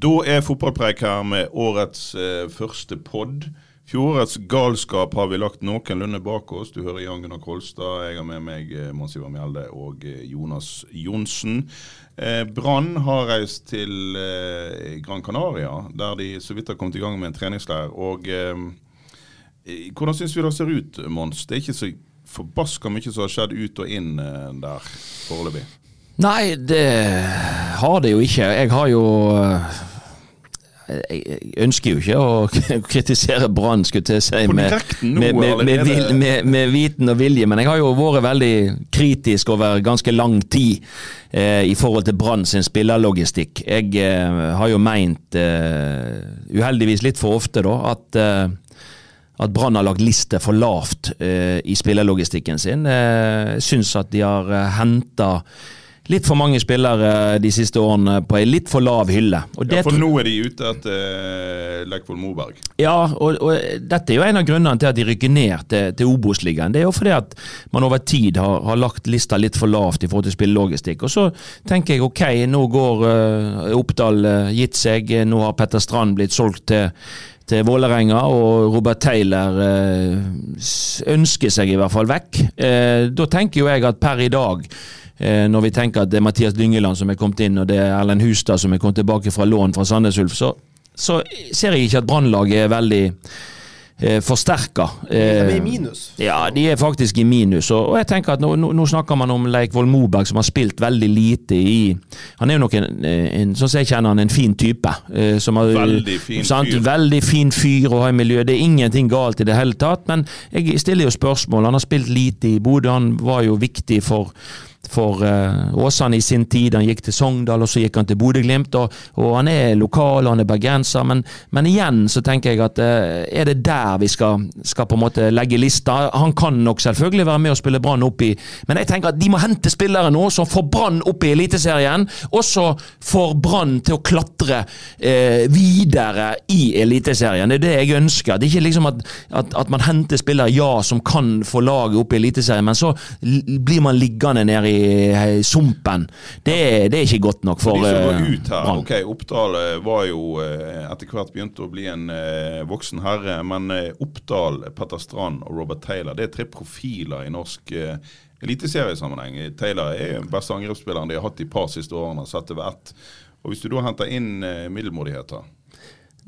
Da er fotballpreik her med årets eh, første pod. Fjorårets galskap har vi lagt noenlunde bak oss. Du hører Jan Gunnar Kolstad. Jeg har med meg eh, Mons Ivar Mjelde og eh, Jonas Johnsen. Eh, Brann har reist til eh, Gran Canaria, der de så vidt har kommet i gang med en treningsleir. Og eh, hvordan syns vi det ser ut, Mons? Det er ikke så forbaska mye som har skjedd ut og inn eh, der foreløpig. Nei, det har det jo ikke. Jeg har jo Jeg ønsker jo ikke å kritisere Brann, skulle jeg si, På med, med, med, med, med, med viten og vilje, men jeg har jo vært veldig kritisk over ganske lang tid eh, i forhold til Brann sin spillerlogistikk. Jeg eh, har jo meint, eh, uheldigvis litt for ofte, da, at eh, at Brann har lagt liste for lavt eh, i spillerlogistikken sin. Eh, Jeg syns at de har henta litt for mange spillere de siste årene på ei litt for lav hylle. Ja, for nå er de ute etter uh, Moberg. ja, og, og dette er jo en av grunnene til at de rykker ned til, til Obos-ligaen. Det er jo fordi at man over tid har, har lagt lista litt for lavt i forhold til spillelogistikk. Og så tenker jeg ok, nå går uh, Oppdal uh, gitt seg, nå har Petter Strand blitt solgt til til Vålerenga, og Robert Taylor eh, ønsker seg i hvert fall vekk. Eh, da tenker jo jeg at per i dag, eh, når vi tenker at det er Mathias Dyngeland som er kommet inn, og det er Erlend Hustad som er kommet tilbake fra lån fra Sandnes Ulf, så, så ser jeg ikke at Brannlaget er veldig eh, forsterka. De er i minus. Ja, de er faktisk i minus. Og, og jeg tenker at nå, nå, nå snakker man om Leikvoll Moberg, som har spilt veldig lite i Han er jo nok en, en sånn som jeg kjenner han, en fin type. eh, som har, Veldig fin sant? fyr. Veldig fin fyr å ha i miljøet. Det er ingenting galt i det hele tatt. Men jeg stiller jo spørsmål. Han har spilt lite i Bodø. Han var jo viktig for for uh, Åsane i sin tid. Han gikk til Sogndal, og så gikk han til Bodø-Glimt. Og, og han er lokal, og han er bergenser, men, men igjen så tenker jeg at uh, er det der vi skal, skal på en måte legge lista? Han kan nok selvfølgelig være med og spille Brann opp i, men jeg tenker at de må hente spillere nå som får Brann opp i Eliteserien, og så får Brann til å klatre eh, videre i Eliteserien. Det er det jeg ønsker. Det er ikke liksom at, at, at man henter spillere ja, som kan få laget opp i Eliteserien, men så blir man liggende nede i eh, sumpen. Det, det er ikke godt nok for de som går eh, ut her, Brann. ok, Oppdal eh, var jo etter hvert begynt å bli en voksen herre, men Oppdal, Petter Strand og Robert Taylor det er tre profiler i norsk eliteseriesammenheng. Taylor er den beste angrepsspilleren de har hatt de par siste årene, sett over ett. Og Hvis du da henter inn middelmådigheter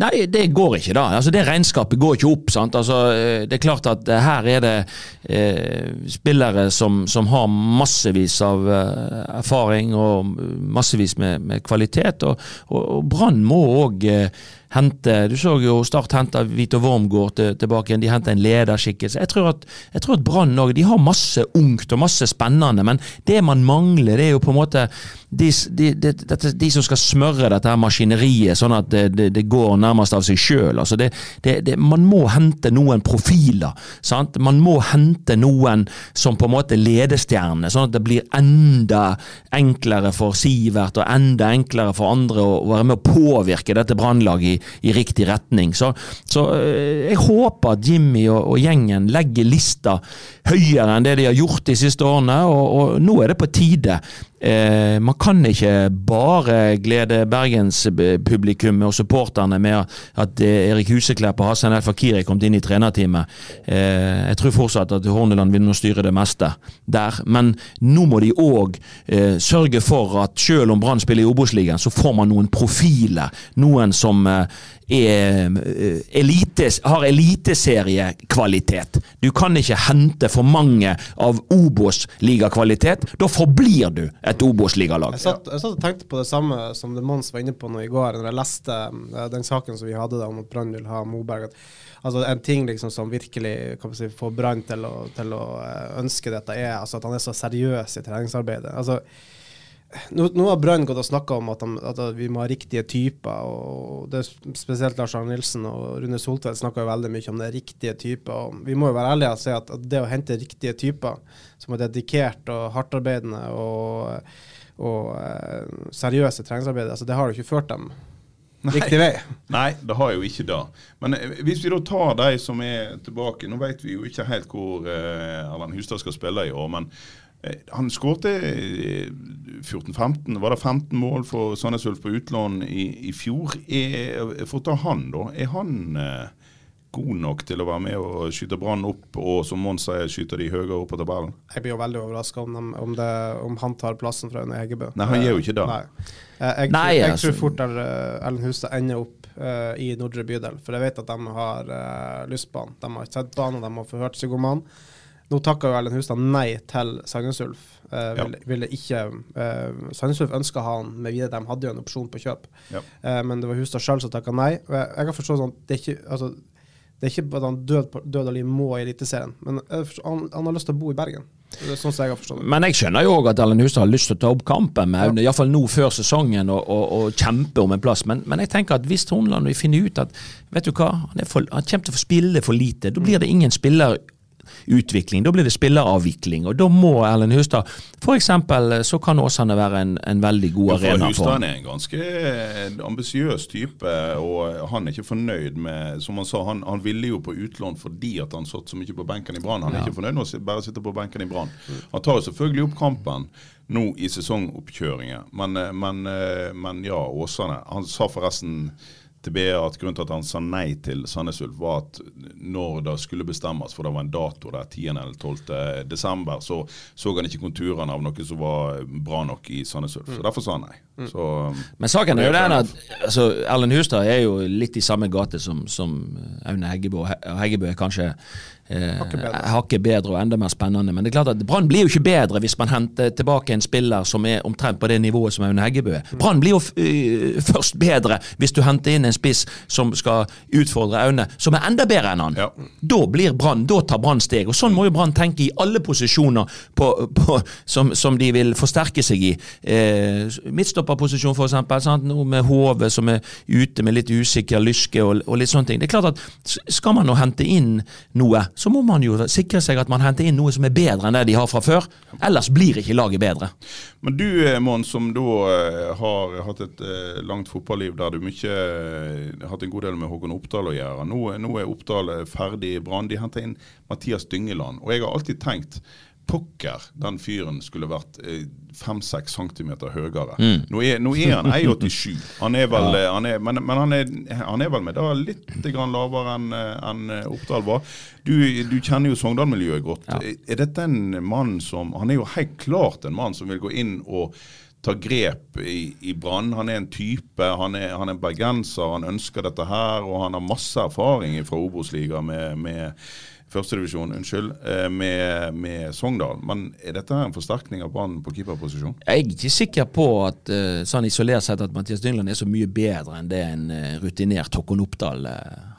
Nei, det går ikke, da. Altså, Det regnskapet går ikke opp. sant? Altså, eh, det er klart at eh, her er det eh, spillere som, som har massevis av eh, erfaring og massevis med, med kvalitet. Og, og, og Brann må òg hente Du så jo Start hente Vito Wormgård til, tilbake igjen. De henter en lederskikkelse. Jeg tror at, jeg tror at Brann òg De har masse ungt og masse spennende, men det man mangler, det er jo på en måte de, de, de, de som skal smøre dette her maskineriet, sånn at det, det, går nærmest av seg sjøl. Altså man må hente noen profiler. Sant? Man må hente noen som på en måte er ledestjerne, sånn at det blir enda enklere for Sivert og enda enklere for andre å være med å påvirke dette brannlaget i, i riktig retning. Så, så øh, jeg håper Jimmy og, og gjengen legger lista høyere enn det de har gjort de siste årene, og, og nå er det på tide. Eh, man kan ikke bare glede bergenspublikummet og supporterne med at eh, Erik Huseklepp og Hassan El Fakiri er inn i trenerteamet. Eh, jeg tror fortsatt at Horneland vil nå styre det meste der, men nå må de òg eh, sørge for at selv om Brann spiller i Obos-ligaen, så får man noen profiler. Noen som eh, er eh, har eliteseriekvalitet. Du kan ikke hente for mange av Obos-ligakvalitet. Da forblir du et Obos-ligalag. Jeg jeg satt og tenkte på det samme som det Mons var inne på nå i går, når jeg leste eh, den saken som vi hadde da om at Brann vil ha Moberg. Altså En ting liksom som virkelig si, får Brann til, til å eh, ønske dette, er altså at han er så seriøs i treningsarbeidet. Altså, nå, nå har Brann gått og snakka om at, de, at vi må ha riktige typer. og det er Spesielt Lars Arne Nilsen og Rune Soltvedt snakka jo veldig mye om det riktige typer. og Vi må jo være ærlige og si at, at det å hente riktige typer, som er dedikert og hardtarbeidende og, og eh, seriøse treningsarbeidere, altså det har jo ikke ført dem riktig vei. Nei, det har jo ikke det. Men eh, hvis vi da tar de som er tilbake Nå vet vi jo ikke helt hvor eh, Erland Hustad skal spille i år, men han skårte eh, 14-15, var det 15 mål for Sandnes Ulf på utlån i, i fjor. Er, for å ta han, da. Er han eh, god nok til å være med og skyte Brann opp, og som Mons sier, skyte de høyere opp på tabellen? Jeg blir jo veldig overraska om, om, om han tar plassen fra Øyne Egebø. Nei, han gjør jo ikke det. Nei. Jeg, Jeg, Nei, tror, jeg altså- tror fort at eh, Ellen Hustad ender opp uh, i Nordre bydel, for jeg vet at de har uh, lyst på han. De har sett på han, og de har forhørt seg om han. Nå takka jo Erlend Hustad nei til Sandnes Ulf. Eh, Ja. ville, ville ikke uh, Sandnes Ulf ønska han med videre, de hadde jo en opsjon på kjøp. Ja. Eh, men det var Hustad sjøl som takka nei. Og jeg, jeg har forstått sånn det er ikke altså, det er ikke at han død, død og liv må i Eliteserien, men jeg forstår, han, han har lyst til å bo i Bergen. Det er sånn som jeg har forstått det. Men jeg skjønner jo òg at Erlend Hustad har lyst til å ta opp kampen med Aune, iallfall nå før sesongen, og, og, og kjempe om en plass. Men, men jeg tenker at hvis Hornland vil finne ut at vet du hva, han, for, han kommer til å få spille for lite, da blir det ingen spillerutvikling. Da blir det spilleravvikling. Og da må Erlend Hustad F.eks. så kan Åsane være en, en veldig god Ja, for arena for Hustad er en ganske eh, ambisiøs type, og han er ikke fornøyd med Som han sa, han, han ville jo på utlån fordi at han satt så mye på benken i Brann. Han er ikke fornøyd med å bare sitte på benken i Brann. Han tar jo selvfølgelig opp kampen nå i sesongoppkjøringen, men, eh, men, eh, men ja, Åsane. Han sa forresten til BA at grunnen til at han sa nei til Sandnes Ulf, var at når det skulle bestemmes, for det var en dato der 10. eller 12. desember, så så han ikke konturene av noe som var bra nok i Sandnes Ulf. Så derfor sa han nei. Så, Men saken er jo den at altså, Erlend Hustad er jo litt i samme gate som, som Aune Heggebø, og He- Heggebø er kanskje hakket bedre og enda mer spennende. Men det er klart at Brann blir jo ikke bedre hvis man henter tilbake en spiller som er omtrent på det nivået som Aune Heggebø er. Brann blir jo øh, først bedre hvis du henter inn en spiss som skal utfordre Aune, som er enda bedre enn han. Ja. Da blir Brann, da tar Brann steg. Og Sånn må jo Brann tenke i alle posisjoner på, på, som, som de vil forsterke seg i. Eh, midtstopperposisjon f.eks. Nå med Hove som er ute med litt usikker lyske og, og litt sånne ting. Det er klart at Skal man nå hente inn noe, så må man jo sikre seg at man henter inn noe som er bedre enn det de har fra før. Ellers blir ikke laget bedre. Men du Mån, Mons, som da eh, har hatt et eh, langt fotballiv der du mye har hatt en god del med Håkon Oppdal å gjøre. Nå, nå er Oppdal eh, ferdig i Brann. De henter inn Mathias Dyngeland. Og jeg har alltid tenkt Pokker, den fyren skulle vært fem-seks centimeter høyere. Nå, er, nå er han 1,87. Han er vel, eh, han er, men, men han, er, han er vel med da litt grann lavere enn en eh, Oppdal var. Du, du kjenner jo Sogndal-miljøet godt. Er dette en mann som Han er jo helt klart en mann som vil gå inn og ta grep i, i Brann. Han er en type, han er, han er bergenser, han ønsker dette her, og han har masse erfaring fra Obos-liga med, med førstedivisjon, unnskyld, eh, med, med Sogndal. Men er dette en forsterkning av Brann på keeperposisjon? Jeg er ikke sikker på at eh, sånn isolert sett at Mathias Dyngland er så mye bedre enn det en eh, rutinert Håkon Oppdal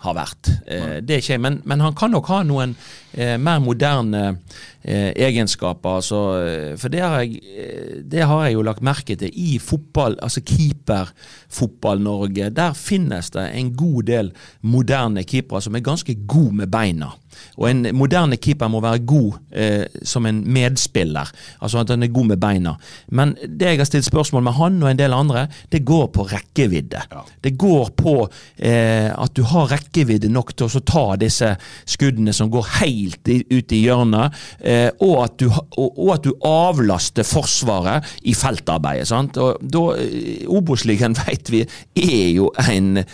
har vært. Det er ikke, jeg, men, men han kan nok ha noen eh, mer moderne eh, egenskaper. Altså, eh, for det har, jeg, eh, det har jeg jo lagt merke til i fotball, altså keeperfotball-Norge. Der finnes det en god del moderne keepere som er ganske gode med beina. Og en moderne keeper må være god eh, som en medspiller, altså at han er god med beina. Men det jeg har stilt spørsmål med han og en del andre, det går på rekkevidde. Det går på eh, at du har rekkevidde nok til å ta disse skuddene som går helt i, ut i hjørnet, eh, og, at du, og, at du avlaster Forsvaret i feltarbeidet. sant? Og da, eh, Obos-ligaen vet vi er jo en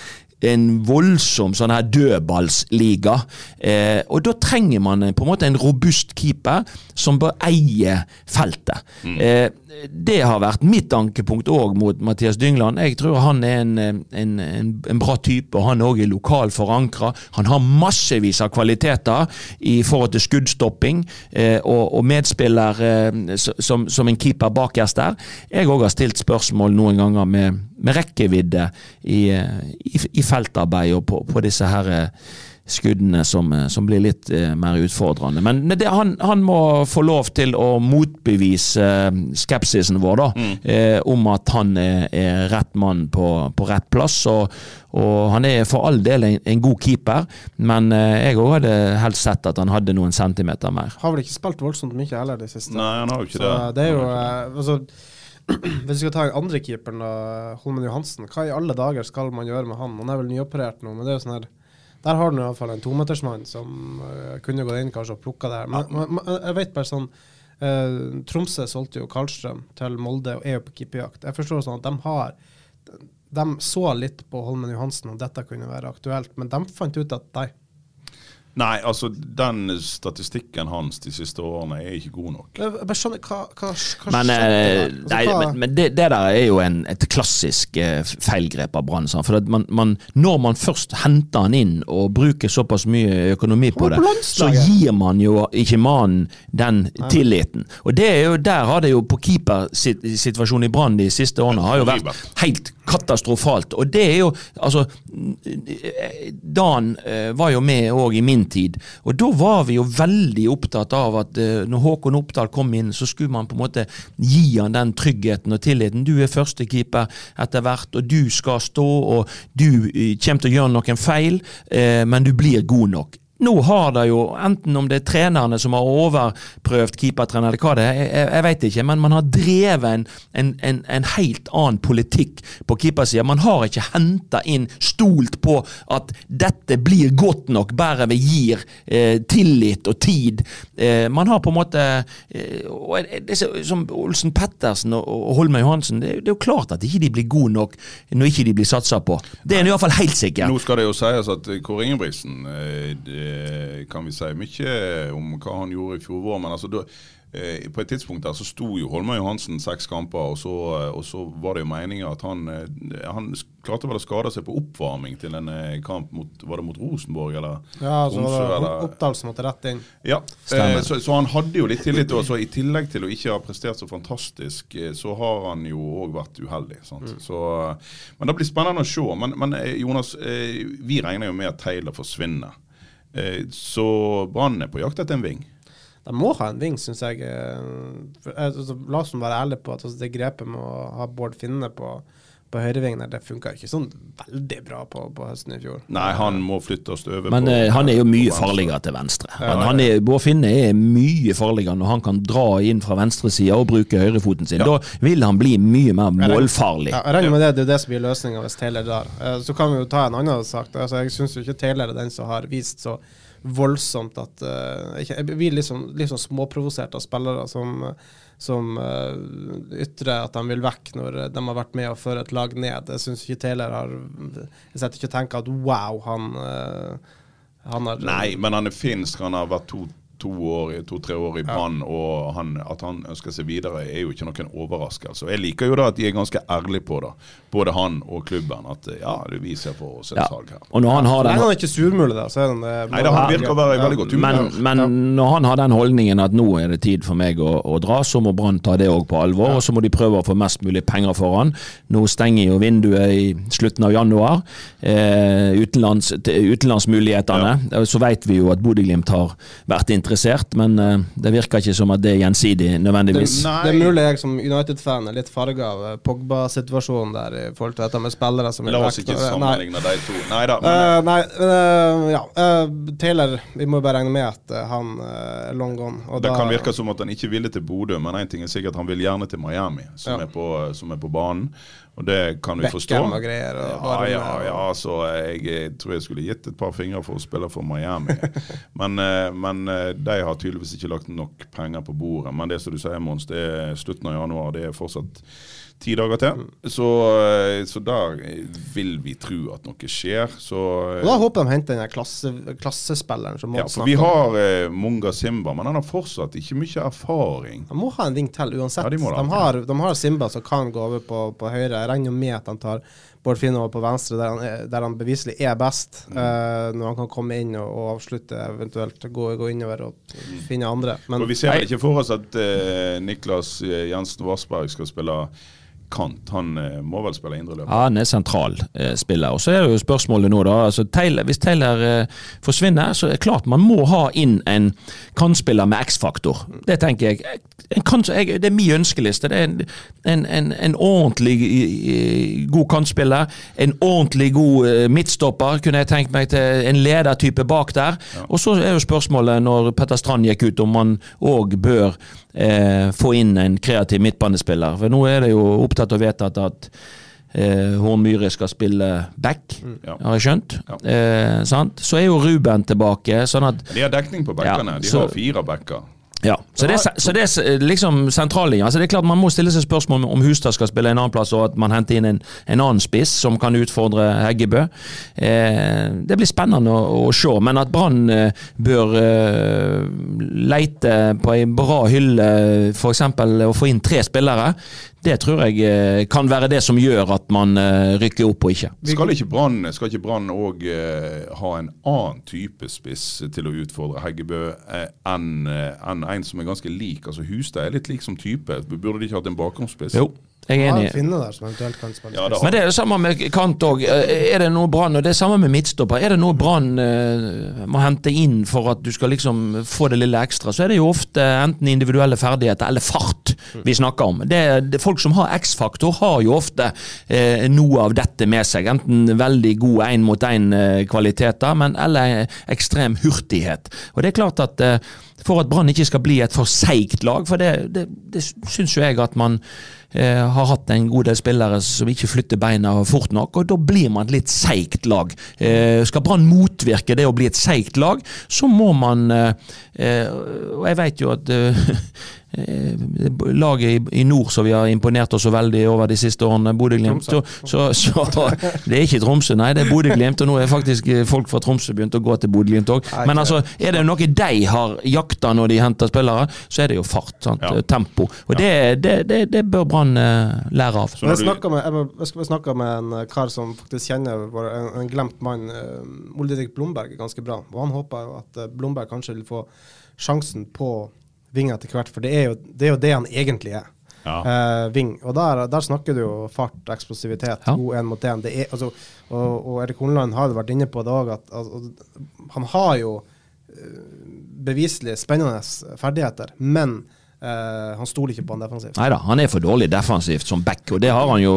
en voldsom sånn her dødballsliga. Eh, og da trenger man eh, på en måte en robust keeper som bør eie feltet. Eh, det har vært mitt ankepunkt òg mot Mathias Dyngland. Jeg tror han er en, en, en, en bra type, og han òg er lokal forankra. Han har massevis av kvaliteter i forhold til skuddstopping eh, og, og medspiller eh, som, som en keeper bakerst der. Jeg òg har stilt spørsmål noen ganger med, med rekkevidde i, eh, i, i feltarbeid og på, på disse her eh, skuddene som, eh, som blir litt eh, mer utfordrende. Men det, han, han, må få lov til å motbevise eh, skepsisen vår, da. Mm. Eh, om at han er, er rett mann på, på, rett plass. Og, og, han er for all del en, en god keeper, men eh, jeg òg hadde helst sett at han hadde noen centimeter mer. Har vel ikke spilt voldsomt mye heller det siste. Nei, han har jo ikke Så det. det er jo eh, altså, Hvis vi skal ta andrekeeperen, Holmen Johansen, hva i alle dager skal man gjøre med han? Han er vel nyoperert nå, men det er jo sånn her der har du iallfall en tometersmann som uh, kunne gått inn kanskje og plukka der. Men, ja. men jeg vet bare sånn uh, Tromsø solgte jo Karlstrøm til Molde og er jo på keeperjakt. Jeg forstår sånn at de har De så litt på Holmen Johansen om dette kunne være aktuelt, men de fant ut at nei. Nei, altså den statistikken hans de siste årene er ikke god nok. Jeg bare skjønner hva, hva, hva Men, eh, der? Altså, nei, hva- men, men det, det der er jo en, et klassisk eh, feilgrep av Brann. For man, man, når man først henter han inn og bruker såpass mye økonomi på det, så gir man jo ikke mannen den tilliten. Og det er jo, der har det jo på keepersituasjonen i Brann de siste årene har jo vært helt katastrofalt. Og det er jo Altså, Dan eh, var jo med òg i min tid, og da var vi jo veldig opptatt av at eh, når Håkon Oppdal kom inn, så skulle man på en måte gi han den tryggheten og tilliten. Du er førstekeeper etter hvert, og du skal stå, og du eh, kommer til å gjøre noen feil, men du blir god nok. Nå har det jo, enten om det er trenerne som har overprøvd keepertrener, eller hva det er, jeg, jeg vet ikke, men man har drevet en, en, en, en helt annen politikk på keepersida. Man har ikke henta inn, stolt på at dette blir godt nok, bare vi gir eh, tillit og tid. Eh, man har på en måte eh, og det er Som Olsen Pettersen og, og Holme Johansen, det, det er jo klart at ikke de blir gode nok når ikke de blir satsa på. Det er i hvert fall helt sikkert. Nå skal det jo sies at Kåre Ingebrigtsen eh, kan vi si mye om hva han gjorde i fjor vår, men altså da, eh, på et tidspunkt der så sto jo Holmar Johansen seks kamper, og så, og så var det jo meninga at han, eh, han klarte vel å skade seg på oppvarming til en eh, kamp mot Var det mot Rosenborg, eller Ja, så Tromsø, var det eller Oppdal som måtte rett inn. ja, Stemmer. så, så han hadde jo litt tillit. Og så I tillegg til å ikke ha prestert så fantastisk, så har han jo òg vært uheldig. Sant? Så, men det blir spennende å se. Men, men Jonas, vi regner jo med at Taylor forsvinner. Eh, så Brann er på jakt etter en ving. De må ha en ving, syns jeg. eh, altså, la oss være ærlige på at altså, det grepet med å ha Bård Finne på, på høyrevingen der, det funka ikke sånn veldig bra på, på høsten i fjor. Nei, han må flytte oss over Men på eh, han er jo mye farligere til venstre. Ja, Han, ja. han er, Bård Finne er mye farligere når han kan dra inn fra venstresida og bruke høyrefoten sin. Ja. Da vil han bli mye mer målfarlig. Ja, jeg regner med det, det er det som blir løsninga hvis Taylor drar. Eh, Så kan vi jo ta en annen sak. Altså, jeg syns jo ikke Taylor er den som har vist så voldsomt at eh, Jeg blir litt sånn, litt sånn småprovosert av spillere som, som eh, ytrer at de vil vekk når de har vært med å føre et lag ned. Jeg syns ikke Taylor har Jeg setter ikke og tenker at wow, han, eh, han har Nei, men han er finsk. Han har vært to to år, to-tre år i Brann, og han, at han ønsker seg videre, er jo ikke noen overraskelse. Jeg liker jo da at de er ganske ærlige på det, både han og klubben. At ja, vi ser for oss et Ja. salg her. Og når han har den... Nei, den er ikke surmulig, der. så er den, eh, Nei, da, han virker å være i veldig godt humør. men, men når han har den holdningen at nå er det tid for meg å, å dra, så må Brann ta det òg på alvor. Og så må de prøve å få mest mulig penger for han. Nå stenger jo vinduet i slutten av januar. Eh, utenlands, utenlandsmulighetene. Ja. Så vet vi jo at Bodø-Glimt har vært interessert, men eh, det virker ikke som at det er gjensidig nødvendigvis. Det, Det er mulig jeg som United-fan er litt farga av eh, Pogba-situasjonen der i forhold til dette med spillere som vil La oss ikke sammenligne de to. Nei da. Men, Eh, nei, eh, ja. Uh, Taylor, vi må bare regne med at han er long gone. Og Det da- kan virke som at han ikke ville til Bodø, men en ting er sikkert han vil gjerne til Miami, som, Ja. er, på, som er på banen. Og det kan vi Beckham forstå. og greier, og ja, ja, ja, så jeg, jeg tror jeg skulle gitt et par fingre for å spille for Miami. men, men de har tydeligvis ikke lagt nok penger på bordet. Men det som du sier, Mons, det er slutten av januar. Det er fortsatt ti dager til. Så, eh, så der vil vi tro at noe skjer. Så, Og da håper de henter den klasse, klassespilleren som ja, for vi har eh, Munga Simba, men han har fortsatt ikke mye erfaring. Han må ha en ving til uansett. Ja, de de, har, de har Simba som kan gå over på, på høyre. Jeg regner med at han tar Bård Finn over på venstre, der han, er, der han beviselig er best. Mm. eh, når han kan komme inn og, og avslutte, eventuelt gå, gå innover og finne andre. Men Og vi ser ikke for oss at uh, Niklas eh, Jensen Vassberg skal spille kant. Han eh, må vel spille indreløper. Ja, han er sentral eh, spiller. Og så er det jo spørsmålet nå, da. Altså, Taylor, hvis Taylor eh, forsvinner, så er det klart man må ha inn en kantspiller med X-faktor. Det tenker jeg. En kant, jeg. Det er min ønskeliste. Det er en, en, en, en ordentlig god kantspiller. En ordentlig god eh, midtstopper, kunne jeg tenkt meg til. En ledertype bak der. Og så er jo spørsmålet, når Petter Strand gikk ut, om man òg bør eh, få inn en kreativ midtbanespiller. For nå er det jo opptatt og vedtatt at eh, Horn Myhre skal spille back, Ja. har jeg skjønt. Ja. Eh, sant? Så er jo Ruben tilbake. sånn at De har dekning på backene. Ja, De så- har fire bekker. Ja, så det, er, så det er liksom sentrallinja. Altså det er klart Man må stille seg spørsmål om Hustad skal spille en annen plass, og at man henter inn en, en annen spiss som kan utfordre Heggebø. Eh, det blir spennende å, å se, men at Brann eh, bør eh, leite på ei bra hylle, f.eks. å få inn tre spillere, det tror jeg eh, kan være det som gjør at man eh, rykker opp og ikke. Skal ikke Brann òg eh, ha en annen type spiss til å utfordre Heggebø eh, enn en, en som er ganske lik? Altså Hustad er litt lik som type. Burde de ikke hatt en bakgrunnsspiss? Jo, jeg er Ja, enig. finne der som eventuelt kan spille. Ja, Men det er det samme med kant òg. Er det noe Brann Og det er samme med midtstopper. Er det noe Brann uh, må hente inn for at du skal liksom få det lille ekstra, så er det jo ofte enten individuelle ferdigheter eller fart vi snakker om. Det, det, folk som har X-faktor, har jo ofte uh, noe av dette med seg. Enten veldig god én-mot-én-kvaliteter, men eller ekstrem hurtighet. Og det er klart at uh, for at Brann ikke skal bli et for seigt lag, for det, det, det syns jo jeg at man eh, har hatt en god del spillere som ikke flytter beina fort nok, og da blir man et litt seigt lag. Eh, skal Brann motvirke det å bli et seigt lag, så må man eh, eh, Og jeg vet jo at eh, laget i, i nord som vi har imponert oss så veldig over de siste årene, Bodø-Glimt så, så, så Det er ikke Tromsø, nei, det er Bodø-Glimt, og nå er faktisk eh, folk fra Tromsø begynt å gå til Bodø-Glimt òg. Men altså, er det noe de har jakta når de henter spillere, så er det jo fart. Sant? Ja. Tempo. Og det, det, det, det bør Brann eh, lære av. Så jeg snakka med, med en eh, kar som faktisk kjenner en, en glemt mann, Ole Didrik Blomberg, ganske bra. Og han håper jo at eh, Blomberg kanskje vil få sjansen på ving etter hvert, for det er jo det, er jo det han egentlig er. Ja. Uh, ving. Og der, der snakker du jo fart, eksplosivitet, Ja. god én mot én. Altså, og, og Erik Horneland har jo vært inne på det òg, at altså, han har jo eh, beviselig spennende ferdigheter, men eh, han stoler ikke på han defensivt. Nei da, han er for dårlig defensivt som back, og det har han jo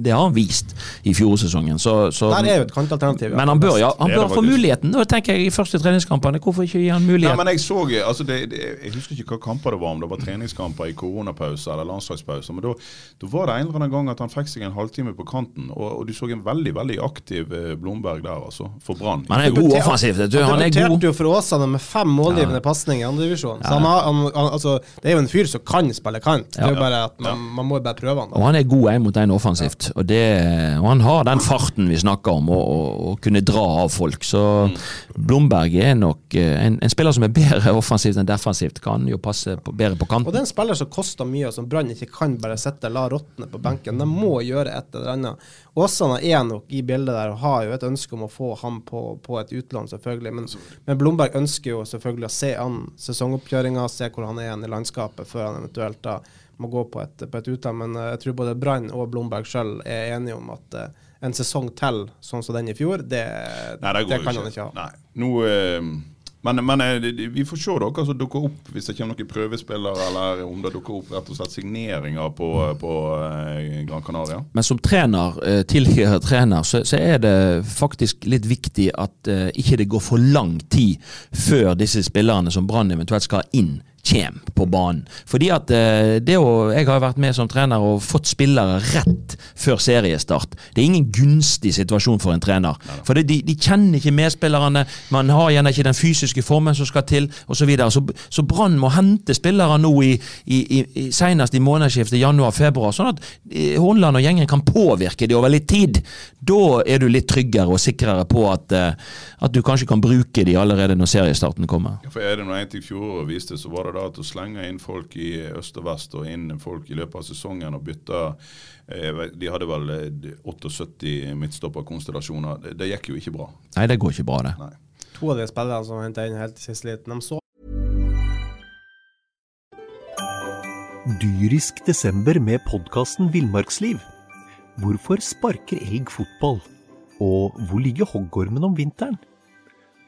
det har han vist i fjorårssesongen. Så, så, Der er jo et kantalternativ. men han bør, ja, han bør få muligheten. Nå tenker jeg i første treningskampene, hvorfor ikke gi han Nei, men Jeg så, altså det, det, jeg husker ikke hva kamper det var, om det var treningskamper i koronapause eller landslagspause. Men da da var det en eller annen gang at han fikk seg en halvtime på kanten, og, og du så en veldig veldig aktiv eh, Blomberg der, altså. For Brann. Men han er god offensivt. Han Han er debuterte god. jo for Åsane med fem målgivende pasninger i andredivisjon. Så han har, han, altså, det er jo en fyr som kan spille kant. Det er jo bare at man, man må jo bare prøve han. Og han er god én mot én offensivt. Og, det, og han har den farten vi snakker om, og kunne dra av folk. Så Blomberg er nok eh, en, en spiller som er bedre offensivt enn defensivt. Kan jo passe på, bedre på Og det er en spiller som koster mye, og som Brann ikke kan bare sitte la råtne på benken. De må gjøre et eller annet. Åsane er nok i bildet der og har jo et ønske om å få ham på, på et utlån, selvfølgelig. Men, men Blomberg ønsker jo selvfølgelig å se an sesongoppkjøringa, se hvor han er igjen i landskapet, før han eventuelt da må gå på et, på et utland. Men eh, jeg tror både Brann og Blomberg sjøl er enige om at eh, en sesong til, sånn som den i fjor, det, Nei, det, det kan kan han ikke ha. Nei. Nå, eh, men men vi får se dere som dukker opp hvis det kommer noen prøvespillere, eller om det dukker opp rett og slett signeringer på, på Gran Canaria. Men som trener, tidligere trener, så, så er det faktisk litt viktig at uh, ikke det går for lang tid før disse spillerne som Brann eventuelt skal inn, kommer på banen. Fordi at eh, det å, Jeg har vært med som trener og fått spillere rett før seriestart. Det er ingen gunstig situasjon for en trener. For det, de, de kjenner ikke medspillerne, man har gjerne ikke den fysiske formen som skal til, osv. Så, videre. så Så Brann må hente spillere nå i, i, i, senest i månedsskiftet januar-februar, sånn at eh, Hornland og gjengen kan påvirke det over litt tid. Da er du litt tryggere og sikrere på at, eh, at du kanskje kan bruke de allerede når seriestarten kommer. Ja, for er det noe en ting fjoråret viste, så var det da at å slenge inn folk i øst og vest og inn folk i løpet av sesongen og bytte eh, De hadde vel eh, 78 midtstopperkonstellasjoner. Det, det gikk jo ikke bra. Nei, det går ikke bra, det. Nei. To av de spillerne som henta inn helt til siste liten, de så Dyrisk desember med podkasten Villmarksliv. Hvorfor sparker elg fotball? Og hvor ligger hoggormen om vinteren?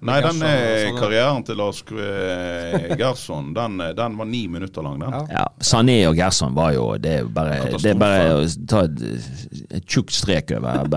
Nei, den og eh, sånn, karrieren til Lars eh, Gerson, den, eh, den var ni minutter lang, den. Ja. Ja, Sané og Gerson var jo Det er bare, det er bare å ta et, et tjukt strek over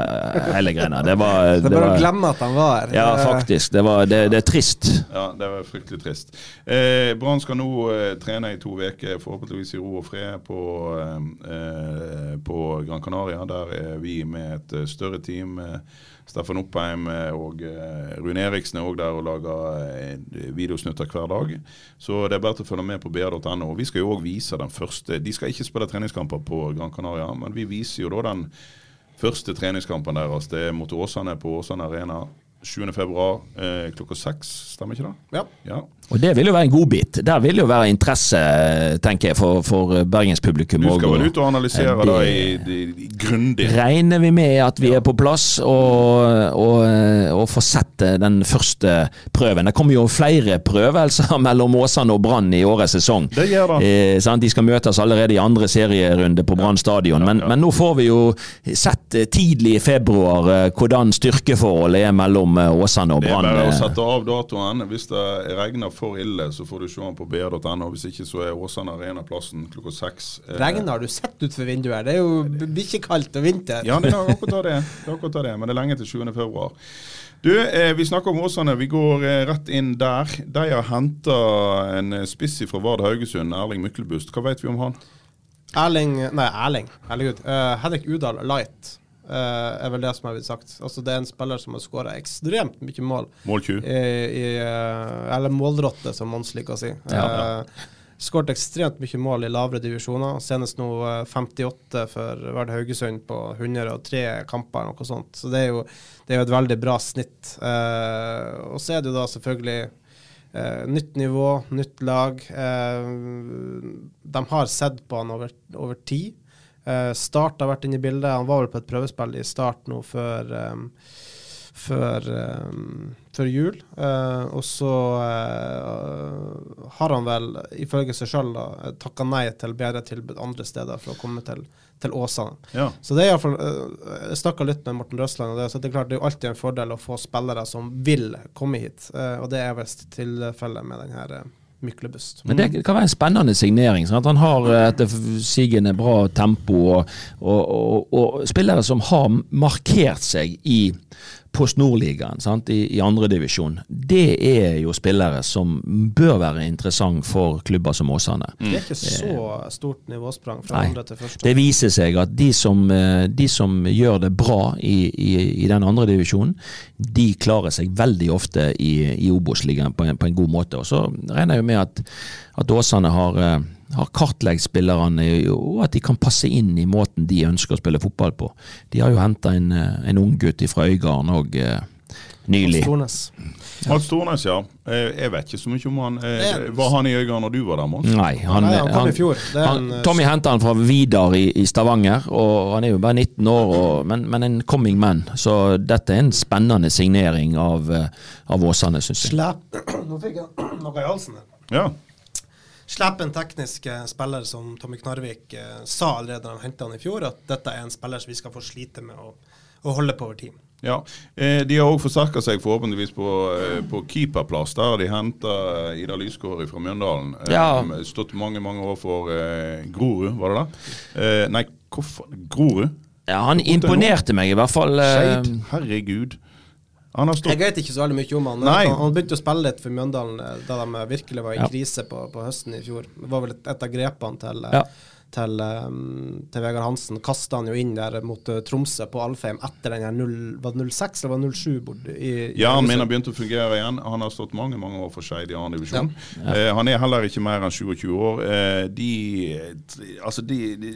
hele greia. Det var, det er bare å glemme at han var her. Ja, faktisk. Det, var, det, det er trist. Ja, det var fryktelig trist. Eh, Brann skal nå eh, trene i to uker, forhåpentligvis i ro og fred, på, eh, på Gran Canaria. Der er vi med et større team. Eh, Steffen Oppheim eh, og eh, Rune Eriksen er òg der og lager eh, videosnutter hver dag. Så det er bare til å følge med på br.no. Vi skal jo òg vise den første De skal ikke spille treningskamper på Gran Canaria, men vi viser jo da den første treningskampen deres. Det er mot Åsane på Åsane Arena 7.2. Eh, klokka seks, stemmer ikke det? Ja. Ja. Og det vil jo være en godbit. Der vil jo være interesse, tenker jeg, for, for bergenspublikum. Du skal vel ut og analysere det- i, i grundig? Regner vi med at vi er på plass og, og, og får sett eh, den første prøven. Det kommer jo flere prøvelser mellom Åsane og Brann i årets sesong. Det gjør det. Eh, sant? De skal møtes allerede i andre serierunde på Brann stadion. Men, ja. men nå får vi jo sett eh, tidlig i februar eh, hvordan styrkeforholdet er mellom eh, Åsane og Det er bare å eh. sette av datoen. Hvis det regner for ille, så får du se den på br.no. Hvis ikke, så er Åsane Arena-plassen klokka seks. Eh, har du sett utfor vinduet her. Det er jo bikkjekaldt og vinter. Ja, det er akkurat det. det, er akkurat det. Men det er lenge til 7. februar. Du, eh, Vi snakker om Åsane. Vi går eh, rett inn der. De har henta en spiss fra Vard Haugesund, Erling Myklebust. Hva vet vi om han? Erling Nei, Erling. Herregud. Uh, Henrik Udal Light eh, er vel det som har blitt sagt. Altså Det er en spiller som har skåra ekstremt mye mål. Måltjuv. I, i, eh, eller målrotte, som Mons liker å si. Ja. uh, Skåret ekstremt mye mål i lavere divisjoner. Senest nå eh, 58 for Vard Haugesund på 103 kamper, noe sånt. Så det er jo, det er jo et veldig bra snitt. Uh, og så er det jo da selvfølgelig Uh, nytt nivå, nytt lag. Uh, de har sett på han over, over tid. Eh, start har vært inne i bildet. Han var vel på et prøvespill i Start nå før um, før, um, før jul. Uh, og så uh, har han vel, ifølge seg sjøl, takka nei til bedre tilbud andre steder for å komme til, til Åsane. Ja. Så det er iallfall uh, Jeg snakka litt med Morten Røsland, og det, så det er klart det er jo alltid en fordel å få spillere som vil komme hit. Og det er visst tilfellet med den her uh, Myklebust. Men det kan være en spennende signering. Sånn at han har eh, etter sigende bra tempo, og, og, og, og spillere som har markert seg i Post Nord-ligaen, i, i andredivisjon. Det er jo spillere som bør være interessant for klubber som Åsane. Det er ikke så stort nivåsprang fra Nei, andre til første. Det viser seg at de som, eh, de som gjør det bra i, i, i den andre divisjonen, de klarer seg veldig ofte i, i Obos-ligaen på, en- på en god måte. Og så regner jeg jo med at, at Åsane har, eh, har kartlagt spillerne, og at de kan passe inn i måten de ønsker å spille fotball på. De har jo henta en, eh, en ung gutt fra Øygarden òg nylig. Stornes. Mats Stornes, ja. Eh, jeg vet ikke så mye om han. Eh, var han i Øygarden når du var der, Mons? Nei, han, Nei, han kom i fjor. Han, eh, Tommy henta han fra Vidar i, i Stavanger, og han er jo bare 19 år, og, men, men en coming man. Så dette er en spennende signering av, eh, av Åsane, syns jeg. Slapp! Nå fikk jeg noe i halsen her. Ja. en teknisk eh, spiller som Tommy Knarvik eh, sa allerede da de henta han i fjor, at dette er en spiller som vi skal få slite med å, å holde på over tid. Ja, eh, De har òg forsterka seg forhåpentligvis på, eh, på keeperplass. Der har de henta Ida Lysgård fra Mjøndalen. Eh, Ja. Stått mange mange år for eh, Grorud, var det det? Eh, nei, hvorfor Grorud? Ja, han imponerte meg i hvert fall. eh, Skeid? Herregud. Han har stått Jeg vet ikke så veldig mye om han. Nei. Han, begynte å spille litt for Mjøndalen eh, da de virkelig var i Ja. krise på, på høsten i fjor. Det var vel et, et av grepene til, eh, Ja. Til, um, til Vegard Hansen. Kasta han jo inn der mot eh, Tromsø på Alfheim etter den her 0, var det 06 eller var det 07 bort i, i Ja, han mener begynte å fungere igjen. Han har stått mange mange år for Skeid i annen divisjon. Eh, han er heller ikke mer enn 27 år. Eh, de, altså de, de,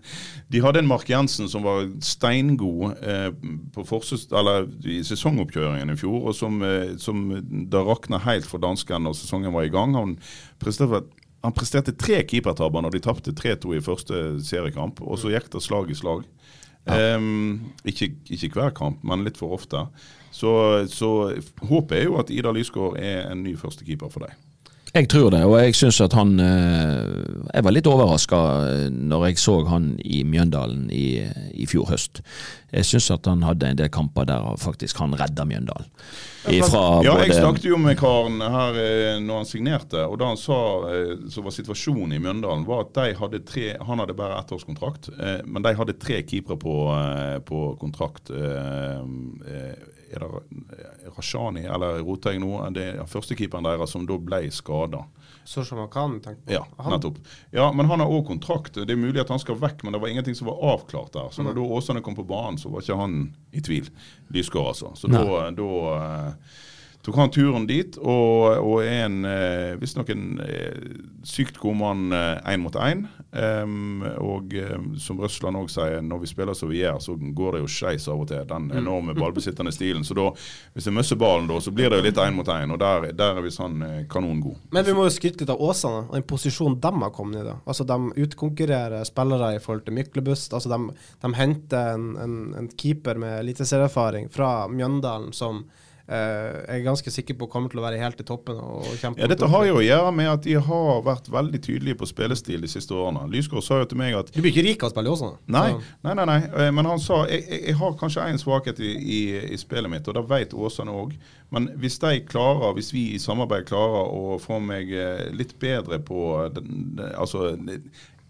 de hadde en Mark Jensen som var steingod eh, på forses, eller i sesongoppkjøringen i fjor, og som, eh, som da rakna helt for danskene når sesongen var i gang. Han presterte, han presterte tre keepertabber når de tapte 3-2 i første seriekamp, og så gikk det slag i slag. Ehm, ikke, ikke hver kamp, men litt for ofte. Så, så håpet er jo at Ida Lysgård er en ny førstekeeper for deg. Jeg tror det, og jeg syns at han eh, Jeg var litt overraska når jeg så han i Mjøndalen i, i fjor høst. Jeg syns at han hadde en del kamper der faktisk han redda Mjøndalen. Ifra Ja, jeg snakket jo med karen her eh, når han signerte, og da han sa eh, så var situasjonen i Mjøndalen, var at de hadde tre Han hadde bare ettårskontrakt, eh, men de hadde tre keepere på, eh, på kontrakt. Er det Rashani eller Roteng nå? Det er førstekeeperen deres som da ble skada. Sånn som han kan, tenker på. Ja, Han- nettopp. Ja, men han har òg kontrakt. Det er mulig at han skal vekk, men det var ingenting som var avklart der. Så når da Åsane kom på banen, så var ikke han i tvil. Lysgård, altså. Så da, da eh, tok han turen dit, og, og er en eh, visstnok en eh, sykt god mann én mot én. og eh, som Røsland òg sier, når vi spiller som vi gjør, så går det jo skeis av og til. Den enorme ballbesittende stilen. Så da, hvis jeg møsser ballen, da, så blir det jo litt én mot én. Og der, der er visst han eh, kanongod. Men vi må jo skryte litt av Åsane og den posisjonen de har kommet i. da. Altså De utkonkurrerer spillere i forhold til Myklebust. Altså De, de henter en, en, en keeper med eliteserieerfaring fra Mjøndalen som eh, jeg er ganske sikker på kommer til å være helt i toppen Ja, Dette har jo å gjøre med at de har vært veldig tydelige på spillestil de siste årene. Lysgård sa jo til meg at Du blir ikke rik av å spille Åsane. Nei, nei, nei, nei. Eh, men han sa jeg, jeg, har kanskje én svakhet i, i, i spillet mitt, og det vet Åsane òg. Men hvis de klarer, hvis vi i samarbeid klarer å få meg eh, litt bedre på den, altså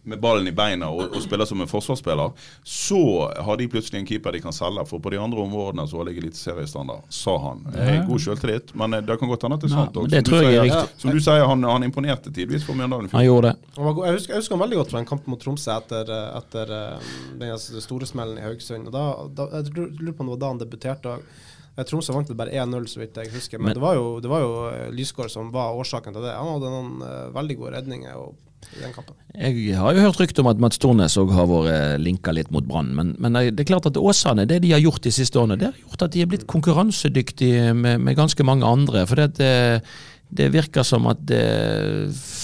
med ballen i beina og, og spiller som en forsvarsspiller, så har de plutselig en keeper de kan selge. For på de andre områdene så ligger eliteseriestandard, sa han. Ja. god selvtillit, men eh, det kan godt hende at det er sant. også. det Som er riktig. Som du sier, han, han imponerte tidvis for Mjøndalen. Han gjorde det. Jeg, husker, jeg husker han veldig godt fra en kamp mot Tromsø etter, eh, etter eh, den store smellen i Haugesund. Og da, da, jeg lurer på om det var da han debuterte. og, eh, Tromsø vant vel bare 1-0, så vidt jeg husker. Men, Men- det var jo, det var jo eh, Lysgård som var årsaken til det. Han hadde noen eh, veldig gode redninger og, i den kampen. Jeg har jo hørt rykte om at Mats Tornes òg har vært linka litt mot Brann, men, men det er klart at Åsane, det de har gjort de siste årene, det har gjort at de er blitt konkurransedyktige med, med ganske mange andre. For det, det, det virker som at det,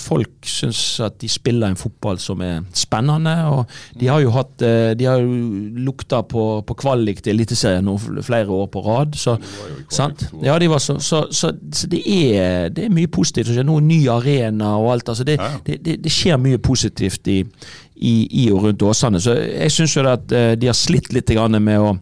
folk syns at de spiller en fotball som er spennende. og De har jo hatt, eh, de har jo lukta på, på kvalik til Eliteserien flere år på rad. så sant? Ja, de var så, så, så, så det, er, det er mye positivt. nå ny arena og alt. altså det, det skjer mye positivt i, i, i og rundt Åsane. Så jeg syns at eh, de har slitt litt med å,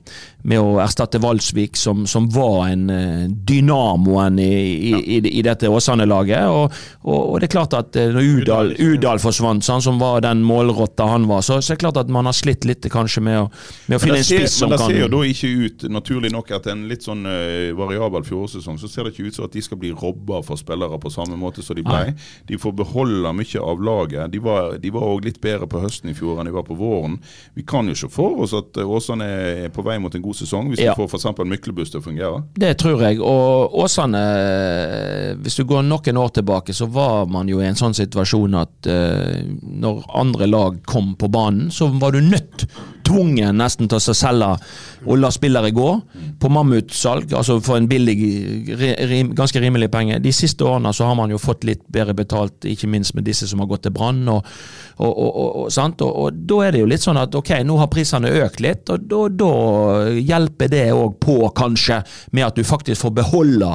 med å erstatte Valsvik, som, som var en eh, dynamoen i, i, i, dette Åsane-laget. Og, og, og det er klart at eh, når Udal, Udal forsvant, sånn, som var den målrotta han var, så, så er det klart at man har slitt litt kanskje med å, med å finne en spiss som men det ser jo da ikke ut, naturlig nok, etter en litt sånn uh, variabel fjorårssesong, så ser det ikke ut som at de skal bli robba for spillere på samme måte som de ble. Nei. De får beholde mye av laget. De var de var òg litt bedre på høsten i fjor enn de var på våren. Vi kan jo se for oss at eh, Åsane er på vei mot en god sesong, hvis Ja. vi får f.eks. Myklebust til å fungere. Det tror jeg. Og Åsane, eh, hvis du går noen år tilbake, så var man jo i en sånn situasjon at uh, når andre lag kom på banen, så var du nødt tvungen nesten til å selge og la spillere gå på mammutsalg, altså for en billig, rim, ganske rimelig penge. De siste årene så har man jo fått litt bedre betalt, ikke minst med disse som har gått til Brann. Og, og, og, og, da er det jo litt sånn at ok, nå har prisene økt litt, og da, da hjelper det òg på, kanskje, med at du faktisk får beholde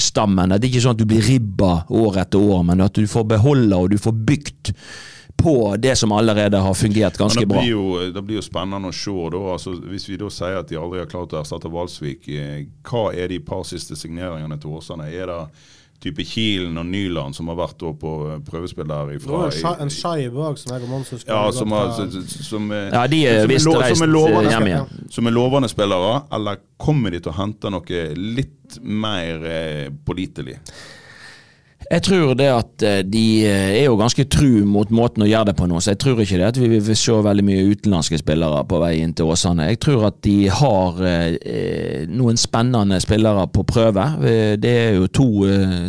stammene. Det er ikke sånn at du blir ribba år etter år, men at du får beholde og du får bygd på det som allerede har fungert ganske Men det bra. jo, det blir jo spennende å se. Da, altså, hvis vi da sier at de aldri har klart å erstatte Valsvik, eh, hva er de par siste signeringene til Åsane? Er det type Kilen og Nyland som har vært da på eh, prøvespill der Det ifra? var en en Shaib òg, som jeg og Monsen skulle Ja, som, har, som, som, er- Ja, de er visst lo- reist lovende- hjem igjen. Som er lovende spillere, eller kommer de til å hente noe litt mer eh, pålitelig? Jeg tror det at eh, de eh, er jo ganske tru mot måten å gjøre det på nå, så jeg tror ikke det at vi vil se veldig mye utenlandske spillere på vei inn til Åsane. Jeg tror at de har eh, noen spennende spillere på prøve. Det er jo to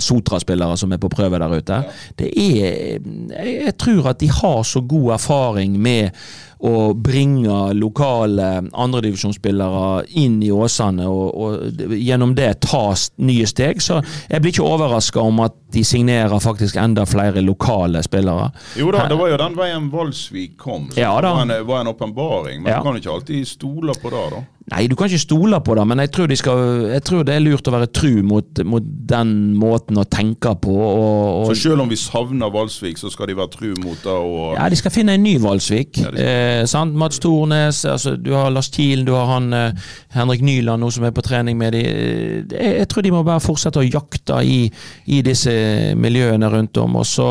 Sotra-spillere som er på prøve der ute. Det er jeg tror at de har så god erfaring med å bringe lokale andredivisjonsspillere inn i Åsane og, og gjennom det ta nye steg. Så jeg blir ikke overraska om at de signerer faktisk enda flere lokale spillere. Jo da, det var jo den veien Valsvik kom. Så Ja da. Var en- var en åpenbaring. Men Ja. du kan ikke alltid stole på det, da. Nei, du kan ikke stole på det, men jeg tror, de skal, jeg tror det er lurt å være tru mot, mot den måten å tenke på. Og, Så selv om vi savner Valsvik, så skal de være tru mot det. Og, ja, De skal finne en ny Valsvik. Ja, skal. eh, sant? Mats Tornes, altså, du har Lars Kielen, du har han eh, Henrik Nyland nå som er på trening med de. Eh, Jeg, jeg tror de må bare fortsette å jakte i, i disse miljøene rundt om, og så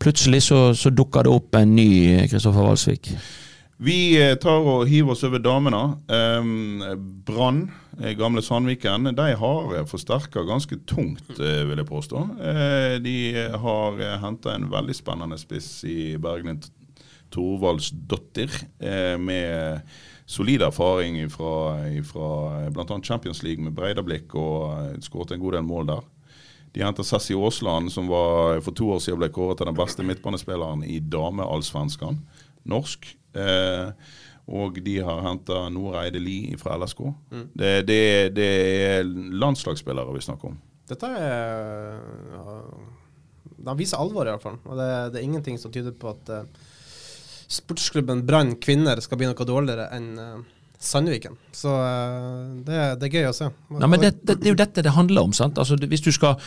plutselig så, så dukker det opp en ny Kristoffer Valsvik. Vi eh, tar og hiver oss over damene. Um, Brann, eh, gamle Sandviken, de har eh, forsterka ganske tungt, vil jeg påstå. De har henta en veldig spennende spiss i Bergen Thorvaldsdottir, med solid erfaring fra bl.a. Champions League med Breidablikk, og skåret en god del mål der. De henter Sessi Aasland, som var, for to år siden ble kåret til den beste midtbanespilleren i dameallsvenskan. Norsk. Eh, og de har henta Nora Eide Lie fra LSK. Det, det, det er landslagsspillere vi snakker om. Dette er ja, De viser alvor, i hvert fall. Og det, det er ingenting som tyder på at uh, sportsklubben Brann kvinner skal bli noe dårligere enn uh, Sandviken. Så eh, det, det er gøy å se. Nei, men det, det, det er jo dette det handler om. sant? Altså, Hvis du skal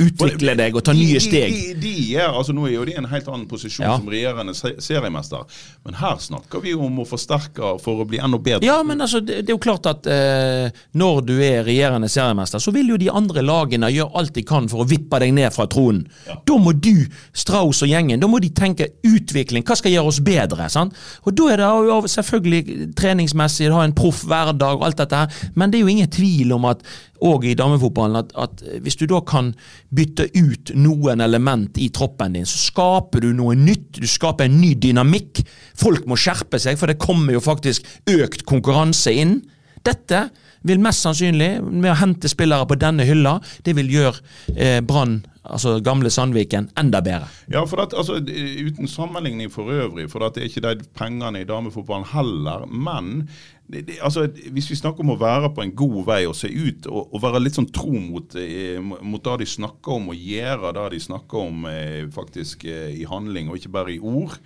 utvikle deg og ta nye steg De, de, de er, altså Nå er jo de i en helt annen posisjon Ja. som regjerende seriemester, men her snakker vi jo om å forsterke for å bli enda bedre. Ja, men altså, det, det er jo klart at eh, når du er regjerende seriemester, så vil jo de andre lagene gjøre alt de kan for å vippe deg ned fra tronen. Da må du, Strauss og gjengen, da må de tenke utvikling. Hva skal gjøre oss bedre? sant? Og da er det jo selvfølgelig treningsmessig, ha en proff hverdag og alt dette her, men det er jo ingen tvil om at og i damefotballen at, at hvis du da kan bytte ut noen element i troppen din, så skaper du noe nytt. Du skaper en ny dynamikk. Folk må skjerpe seg, for det kommer jo faktisk økt konkurranse inn. Dette vil mest sannsynlig, med å hente spillere på denne hylla, det vil gjøre eh, Brann, altså gamle Sandviken, enda bedre. Ja, for at, altså, Uten sammenligning for øvrig, for at det er ikke de pengene i damefotballen heller. Men det, altså, hvis vi snakker om å være på en god vei og se ut og, og være litt sånn tro mot, eh, mot det de snakker om, og gjøre det de snakker om eh, faktisk eh, i handling, og ikke bare i ord,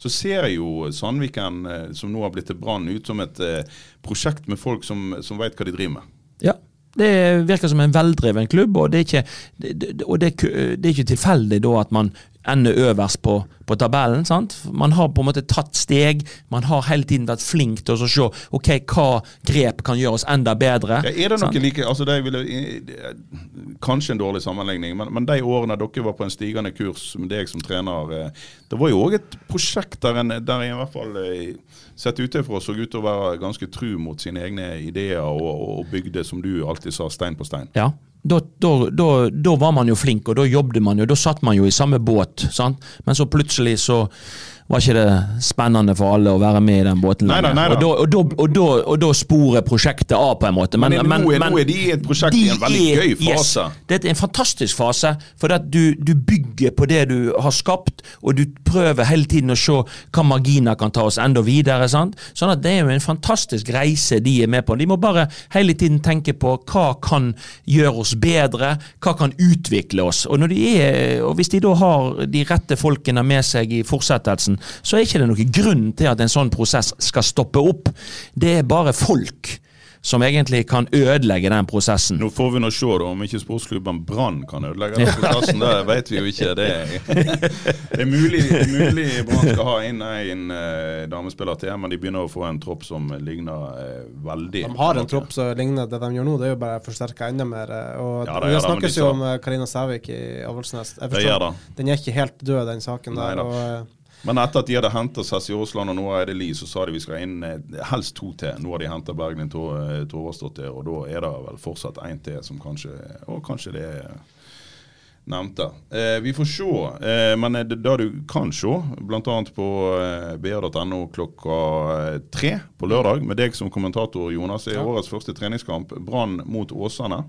så ser jo Sandviken, eh, som nå har blitt til Brann, ut som et eh, prosjekt med folk som, som vet hva de driver med. Ja. Det virker som en veldreven klubb, og det er ikke, det, det, det, det er ikke tilfeldig da at man ender øverst på, på tabellen. sant? Man har på en måte tatt steg, man har hele tiden vært flink til å se ok, hva grep kan gjøre oss enda bedre. Ja, er det sant? noe like, altså det ville, Kanskje en dårlig sammenligning, men, men de årene dere var på en stigende kurs med deg som trener, eh, det var jo òg et prosjekt der en, der en i hvert fall eh, sett utenfra så ut til å være ganske tru mot sine egne ideer og, og bygde, som du alltid sa, stein på stein. Ja, da, da, da, da var man jo flink, og da jobbet man jo, da satt man jo i samme båt. sant? Men så plutselig så var ikke det spennende for alle å være med i den båten lenger. neida. Og, da, og, da, sporer prosjektet av, på en måte. Men, nå, er, nå er de i et prosjekt i en veldig er- gøy yes, fase. det er en fantastisk fase, for du, du bygger på det du har skapt, og du prøver hele tiden å se hva marginer kan ta oss enda videre. sant? Sånn at Det er jo en fantastisk reise de er med på. De må bare hele tiden tenke på hva kan gjøre oss bedre, hva kan utvikle oss. Og, når de er, og Hvis de da har de rette folkene med seg i fortsettelsen, så er ikke det noen grunn til at en sånn prosess skal stoppe opp. Det er bare folk som egentlig kan ødelegge den prosessen. Nå får vi nå se da, om ikke sportsklubben Brann kan ødelegge den prosessen. Det vet vi jo ikke. Det er, det er mulig, mulig Brann skal ha inn en uh, damespiller til, men de begynner å få en tropp som ligner uh, veldig De har en tropp som ligner det de gjør nå, det er jo bare forsterka enda mer. eh, Og Ja, Det ja, da, snakkes jo om Karina Sævik i Avaldsnes. Jeg forstår, den er ikke helt død, den saken der. Og, Men etter at de hadde henta Sessi Aasland og nå er det Li, så sa de vi skal inn eh, helst to til. Nå har de henta Bergen til eh, Torvarsdottir, og da er det vel fortsatt én til som kanskje Og kanskje det er nevnte. Eh, vi får se. Eh, men det, det du kan se, bl.a. på eh, br.no klokka eh, tre på lørdag, med deg som kommentator, Jonas, er Ja. årets første treningskamp. Brann mot Åsane.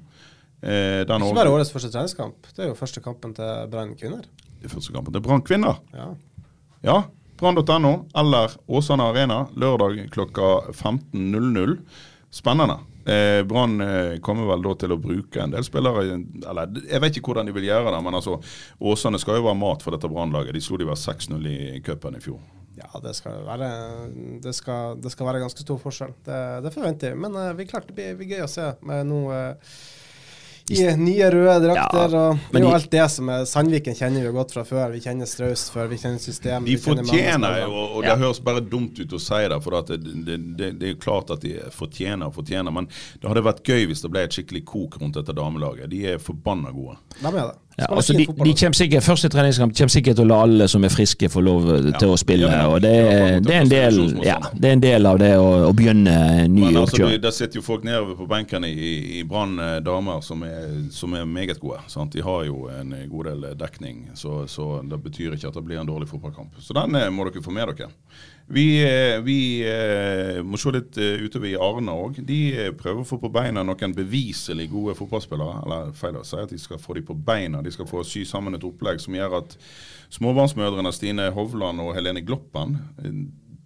Eh, den ikke bare årets første treningskamp, det er jo første kampen til Brann kvinner. Det er første kampen til Brann kvinner. Ja. Ja, brann.no eller Åsane Arena lørdag klokka 15.00. Spennende. Eh, Brann eh, kommer vel da til å bruke en del spillere Eller jeg vet ikke hvordan de vil gjøre det, men altså Åsane skal jo være mat for dette Brannlaget. De slo de vel 6-0 i cupen i fjor. Ja, det skal være Det skal, det skal være ganske stor forskjell. Det, det forventer jeg. Men eh, vi klarte det blir, gøy å se med noe eh, i nye røde drakter. Ja, og det er jo alt det som er Sandviken kjenner vi jo godt fra før. Vi kjenner Straus før, vi kjenner systemet. De fortjener jo, og det høres bare dumt ut å si det, for at det, det, det, det er jo klart at de fortjener og fortjener, men det hadde vært gøy hvis det ble et skikkelig kok rundt dette damelaget. De er forbanna gode. De er det. Ja, altså de, de kommer sikkert, Første treningskamp kommer sikkert til å la alle som er friske, få lov eh, til å spille. ja, og det, det, er en del, ja, det er en del av det å, å begynne en ny Men altså, oppkjøring. Der sitter jo folk nedover på benkene i, i Brann eh, damer som er, som er meget gode. Sant? De har jo en eh, god del dekning, så, så det betyr ikke at det blir en dårlig fotballkamp. Så den må dere få med dere. Vi, eh, vi eh, må se litt eh, utover i Arna òg. De prøver å få på beina noen beviselig gode fotballspillere. Eller feil å si at de skal få dem på beina. De skal få sy sammen et opplegg som gjør at småbarnsmødrene Stine Hovland og Helene Gloppen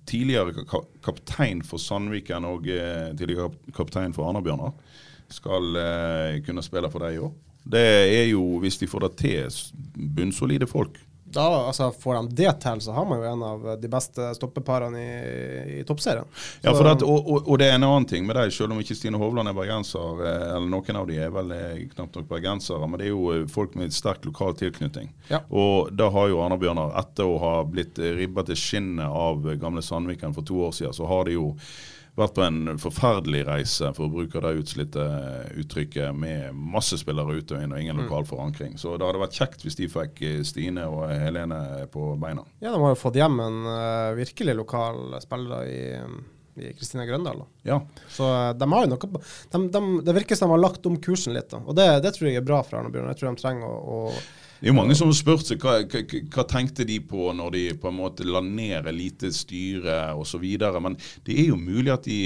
tidligere kaptein for Sandviken og tidligere kaptein for Arna-Bjørnar, skal kunne spille for dem i år. Det er jo, hvis de får det til, bunnsolide folk. Da, altså, får de det til, så har man jo en av de beste stoppeparene i, i toppserien. Ja, for at, og, og, og det er en annen ting med dem, selv om ikke Stine Hovland er bergenser, eh, eller noen av de er vel eh, knapt nok bergensere, men det er jo eh, folk med sterk lokal tilknytning. Ja. Og da har jo Arna-Bjørnar, etter å ha blitt ribba til skinnet av gamle Sandviken for to år siden, så har de jo vært på en forferdelig reise, for å bruke det utslitte uttrykket, med masse spillere ute og inn og ingen Mm. lokal forankring. Så det hadde vært kjekt hvis de fikk eh, Stine og Helene på beina. Ja, de har jo fått hjem en uh, virkelig lokal spiller i Kristine Grøndal. da. Ja. Så eh, de har jo noe de, Det virker som de har lagt om kursen litt. da. Og det, det tror jeg er bra for Arne Bjørn. Jeg tror de trenger å, å Det er jo mange som har spurt seg hva, hva, hva tenkte de på når de på en måte la ned elitestyret osv. Men det er jo mulig at de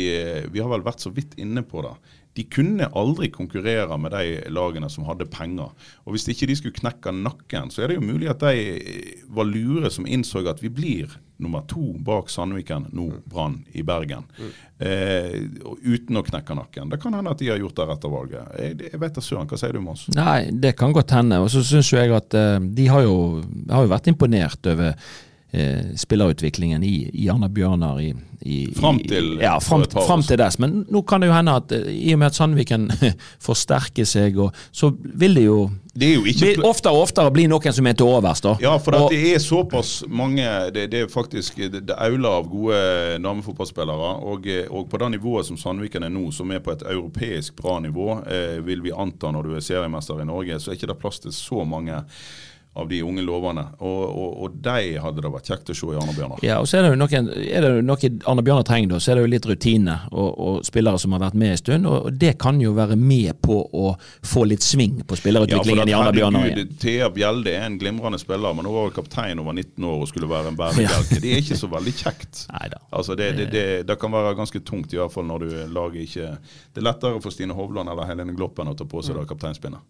Vi har vel vært så vidt inne på det. De kunne aldri konkurrere med de lagene som hadde penger. Og Hvis ikke de skulle knekke nakken, så er det jo mulig at de var lure som innså at vi blir nummer to bak Sandviken, nå Brann, i Bergen. Eh, uten å knekke nakken. Det kan hende at de har gjort det rette valget. Jeg, vet da søren. Hva sier du, Mons? Nei, det kan godt hende. Og så syns jeg at eh, de har jo, har jo vært imponert over eh, spillerutviklingen i, i Arna Bjørnar i, i Fram til ja, fram, fram til dess. Men nå kan det jo hende at eh, i og med at Sandviken forsterker seg, og, så vil det jo Det er jo ikke oftere og oftere bli noen som er til overs. da. Ja, for Og- det er såpass mange Det, det er faktisk det, det auler av gode damefotballspillere. Og, og på det nivået som Sandviken er nå, som er på et europeisk bra nivå, eh, vil vi anta når du er seriemester i Norge, så er ikke det plass til så mange av de unge lovene. Og, og, og de hadde det vært kjekt å se i Arne Bjørnar. Ja, og så er det jo noen, er det noe Arne Bjørnar trenger, da, så er det jo litt rutine og, og spillere som har vært med en stund. og Det kan jo være med på å få litt sving på spillerutviklingen i Arne Bjørnar. igjen. Thea Bjelde er en glimrende spiller, men hun var kaptein over 19 år og skulle være en bærebjelke. Det er ikke så veldig kjekt. Neida. Altså det, det, det, det kan være ganske tungt, i hvert fall når du lager ikke Det er lettere for Stine Hovland eller Helene Gloppen å ta på seg det kapteinspinnet.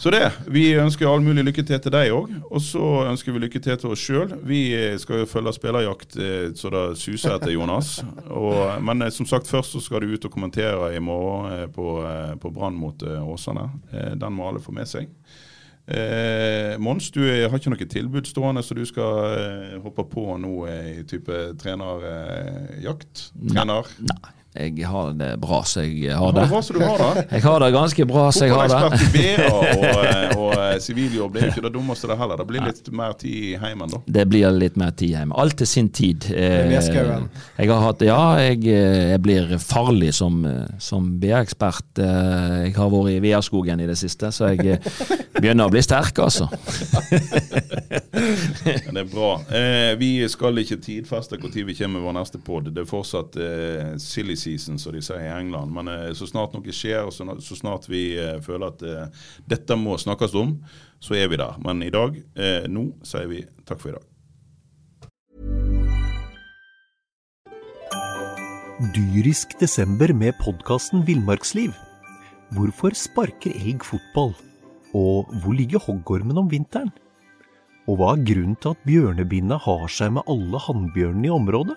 Så det. Vi ønsker all mulig lykke til til deg òg. Og så ønsker vi lykke til til oss sjøl. Vi eh, skal jo følge spillerjakt eh, så det suser etter, Jonas. Og, men eh, som sagt, først så skal du ut og kommentere i morgen på, på Brann mot Åsane. Den må alle få med seg. Eh, Mons, du har ikke noe tilbud stående så du skal hoppe på nå i type trenerjakt? Trener? Nei, jeg har det bra så jeg har Har det. bra du har det? Jeg har det ganske bra så jeg har det. Fotballekspert og, og eh, siviljobb det er jo ikke det dummeste det heller. Det blir litt mer tid i heimen da. Det blir litt mer tid hjemme. Alt til sin tid. Eh, Jeg har hatt, ja, jeg, eh, jeg blir farlig som, som BA-ekspert. Jeg har vært i Veaskogen i det siste, så jeg begynner å bli sterk, altså. Men det er bra. Eh, vi skal ikke tidfeste når vi kommer med vår neste pod. Det er fortsatt eh, silly season, som de sier i England. Men eh, så snart noe skjer, og så, så snart vi eh, føler at eh, dette må snakkes om, så er vi der. Men i dag, eh, nå, sier vi takk for i dag. Dyrisk desember med podkasten Villmarksliv. Hvorfor sparker elg fotball? Og hvor ligger hoggormen om vinteren? Og hva er grunnen til at bjørnebinna har seg med alle hannbjørnene i området?